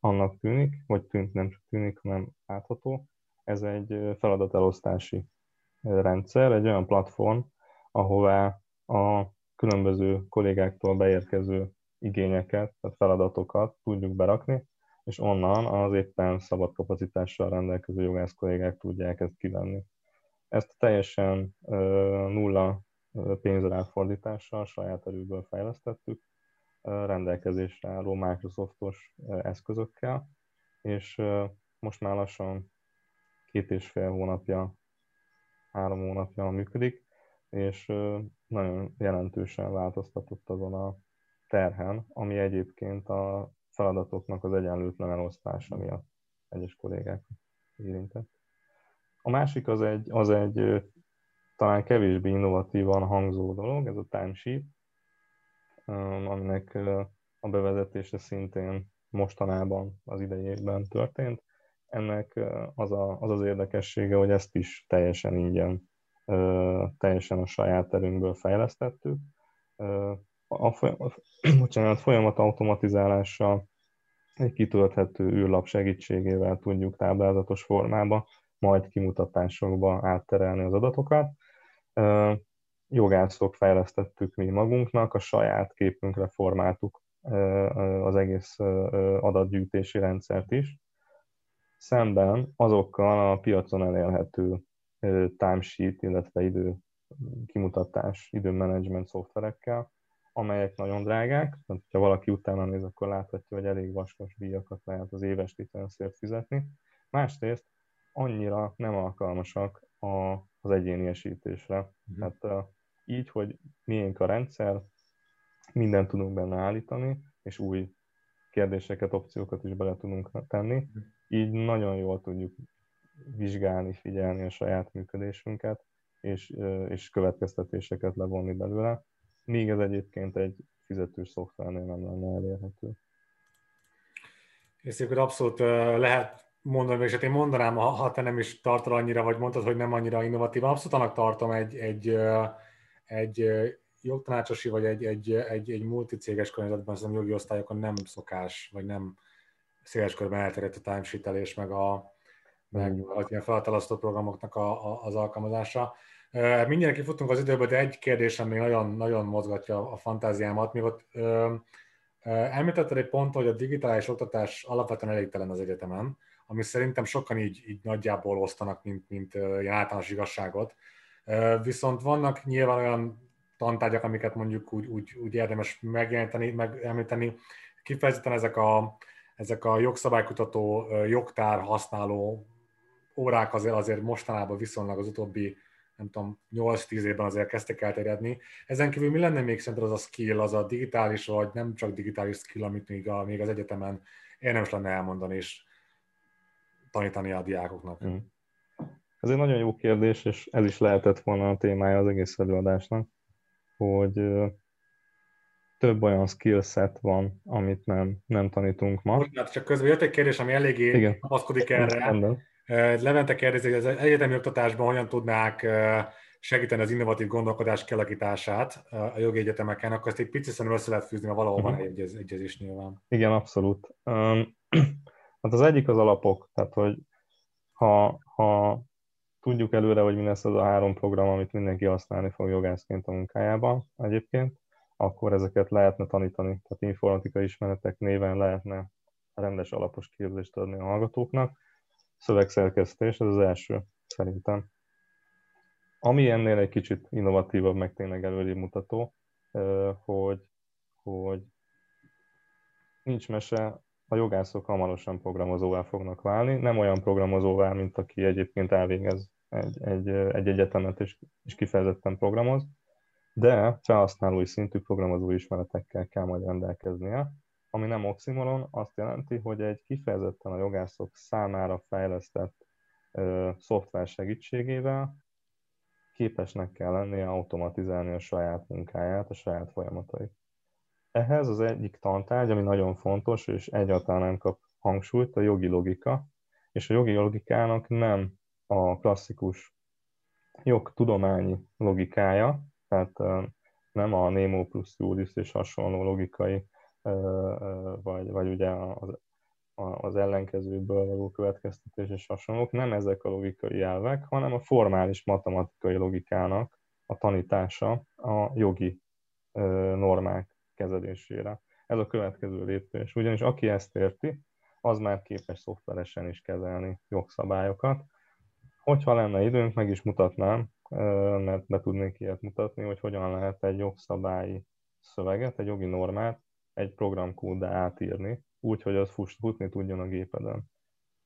annak tűnik, vagy tűnt nem csak tűnik, hanem látható, ez egy feladatelosztási rendszer, egy olyan platform, ahová a különböző kollégáktól beérkező igényeket, tehát feladatokat tudjuk berakni, és onnan az éppen szabad kapacitással rendelkező jogász kollégák tudják ezt kivenni. Ezt teljesen nulla pénzráfordítással saját erőből fejlesztettük, rendelkezésre álló Microsoftos eszközökkel, és most már lassan két és fél hónapja, három hónapja működik, és nagyon jelentősen változtatott azon a terhen, ami egyébként a feladatoknak az egyenlőtlen elosztása miatt egyes kollégák érintett. A másik az egy, az egy talán kevésbé innovatívan hangzó dolog, ez a timesheet, aminek a bevezetése szintén mostanában az idejében történt. Ennek az, a, az az érdekessége, hogy ezt is teljesen ingyen, teljesen a saját erőnkből fejlesztettük. A, bocsánat, folyamat automatizálással egy kitölthető űrlap segítségével tudjuk táblázatos formába, majd kimutatásokba átterelni az adatokat. Jogászok fejlesztettük mi magunknak, a saját képünkre formáltuk az egész adatgyűjtési rendszert is, szemben azokkal a piacon elérhető timesheet, illetve idő kimutatás, időmenedzsment szoftverekkel, amelyek nagyon drágák, tehát ha valaki utána néz, akkor láthatja, hogy elég vaskos díjakat lehet az éves licenszért fizetni. Másrészt annyira nem alkalmasak a, az egyéniesítésre. Mm. Tehát uh, így, hogy miénk a rendszer, mindent tudunk benne állítani, és új kérdéseket, opciókat is bele tudunk tenni. Mhm. Így nagyon jól tudjuk vizsgálni, figyelni a saját működésünket, és, és következtetéseket levonni belőle, míg ez egyébként egy fizetős szoftvernél nem lenne elérhető. És akkor abszolút lehet mondani, és hát én mondanám, ha te nem is tartod annyira, vagy mondtad, hogy nem annyira innovatív, abszolút annak tartom egy, egy, egy jogtanácsosi, vagy egy, egy, egy, egy multicéges környezetben, az jogi osztályokon nem szokás, vagy nem széles körben elterjedt a timesheetelés, meg a, meg mm. ilyen feladalasztó programoknak a, a, az alkalmazása. Mindjárt kifutunk az időből, de egy kérdésem még nagyon, nagyon mozgatja a fantáziámat. Még ott ö, említetted egy pont, hogy a digitális oktatás alapvetően elégtelen az egyetemen, ami szerintem sokan így, így nagyjából osztanak, mint, mint ilyen általános igazságot. Viszont vannak nyilván olyan tantárgyak, amiket mondjuk úgy, úgy, úgy érdemes megjeleníteni, megemlíteni. Kifejezetten ezek a, ezek a jogszabálykutató, jogtár használó órák azért, azért mostanában viszonylag az utóbbi nem tudom, 8-10 évben azért kezdtek elterjedni. Ezen kívül mi lenne még szerinted az a skill, az a digitális, vagy nem csak digitális skill, amit még, a, még az egyetemen érdemes lenne elmondani és tanítani a diákoknak? Mm. Ez egy nagyon jó kérdés, és ez is lehetett volna a témája az egész előadásnak hogy több olyan skillset van, amit nem, nem tanítunk ma. Most, csak közben jött egy kérdés, ami eléggé kapaszkodik erre. Rendben. Levente kérdezi, hogy az egyetemi oktatásban hogyan tudnák segíteni az innovatív gondolkodás kialakítását a jogi egyetemeken, akkor ezt egy picit szerintem össze lehet fűzni, mert valahol van mhm. egyez, egyezés nyilván. Igen, abszolút. Hát az egyik az alapok, tehát hogy ha, ha tudjuk előre, hogy mi lesz az a három program, amit mindenki használni fog jogászként a munkájában egyébként, akkor ezeket lehetne tanítani, tehát informatikai ismeretek néven lehetne rendes alapos képzést adni a hallgatóknak. Szövegszerkesztés, ez az első szerintem. Ami ennél egy kicsit innovatívabb, meg tényleg előrébb mutató, hogy, hogy nincs mese, a jogászok hamarosan programozóvá fognak válni, nem olyan programozóvá, mint aki egyébként elvégez egy, egy, egy egyetemet és, és kifejezetten programoz, de felhasználói szintű programozó ismeretekkel kell majd rendelkeznie, ami nem oximoron, azt jelenti, hogy egy kifejezetten a jogászok számára fejlesztett ö, szoftver segítségével képesnek kell lennie automatizálni a saját munkáját, a saját folyamatait. Ehhez az egyik tantárgy, ami nagyon fontos, és egyáltalán nem kap hangsúlyt, a jogi logika, és a jogi logikának nem a klasszikus jogtudományi logikája, tehát nem a Nemo plus Juris és hasonló logikai, vagy, vagy ugye az, az ellenkezőből való következtetés és hasonlók, nem ezek a logikai elvek, hanem a formális matematikai logikának a tanítása a jogi normák kezelésére. Ez a következő lépés. Ugyanis aki ezt érti, az már képes szoftveresen is kezelni jogszabályokat. Hogyha lenne időnk, meg is mutatnám, mert be tudnék ilyet mutatni, hogy hogyan lehet egy jogszabályi szöveget, egy jogi normát egy programkóddá átírni, úgy, hogy az futni tudjon a gépeden.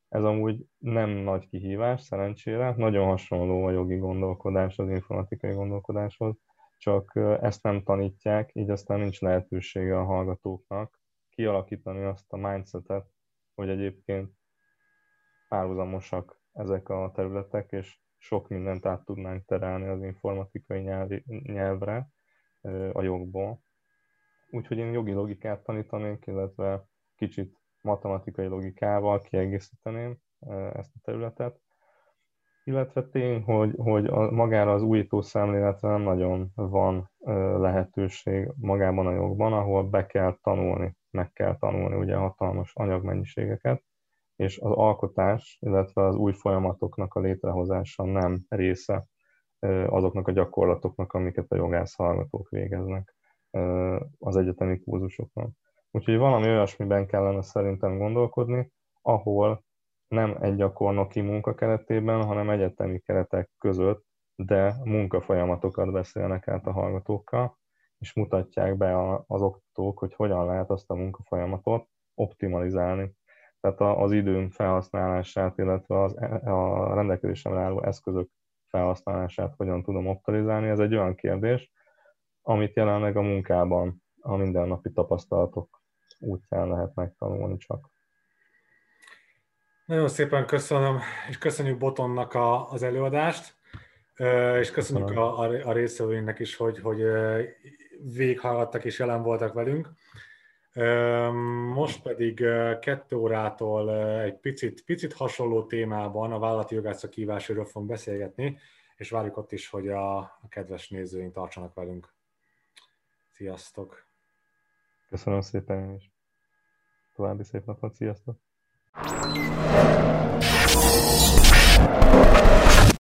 Ez amúgy nem nagy kihívás, szerencsére, nagyon hasonló a jogi gondolkodás az informatikai gondolkodáshoz, csak ezt nem tanítják, így aztán nincs lehetősége a hallgatóknak kialakítani azt a mindsetet, hogy egyébként párhuzamosak ezek a területek, és sok mindent át tudnánk terelni az informatikai nyelvi, nyelvre a jogból. Úgyhogy én jogi logikát tanítanék, illetve kicsit matematikai logikával kiegészíteném ezt a területet. Illetve tény, hogy, hogy a, magára az újító szemléletre nem nagyon van lehetőség magában a jogban, ahol be kell tanulni, meg kell tanulni ugye hatalmas anyagmennyiségeket, és az alkotás, illetve az új folyamatoknak a létrehozása nem része azoknak a gyakorlatoknak, amiket a jogász hallgatók végeznek az egyetemi kurzusokon. Úgyhogy valami olyasmiben kellene szerintem gondolkodni, ahol nem egy gyakornoki munka keretében, hanem egyetemi keretek között, de munkafolyamatokat beszélnek át a hallgatókkal, és mutatják be az oktatók, hogy hogyan lehet azt a munkafolyamatot optimalizálni tehát az időm felhasználását, illetve az, a rendelkezésemre álló eszközök felhasználását hogyan tudom optimalizálni, ez egy olyan kérdés, amit jelenleg a munkában, a mindennapi tapasztalatok útján lehet megtanulni csak. Nagyon szépen köszönöm, és köszönjük Botonnak a, az előadást, és köszönjük a, a részvevőinknek is, hogy, hogy végighallgattak és jelen voltak velünk. Most pedig kettő órától egy picit, picit hasonló témában a vállalati jogászok kívásáról fogunk beszélgetni, és várjuk ott is, hogy a, a kedves nézőink tartsanak velünk. Sziasztok! Köszönöm szépen, és további szép napot, sziasztok!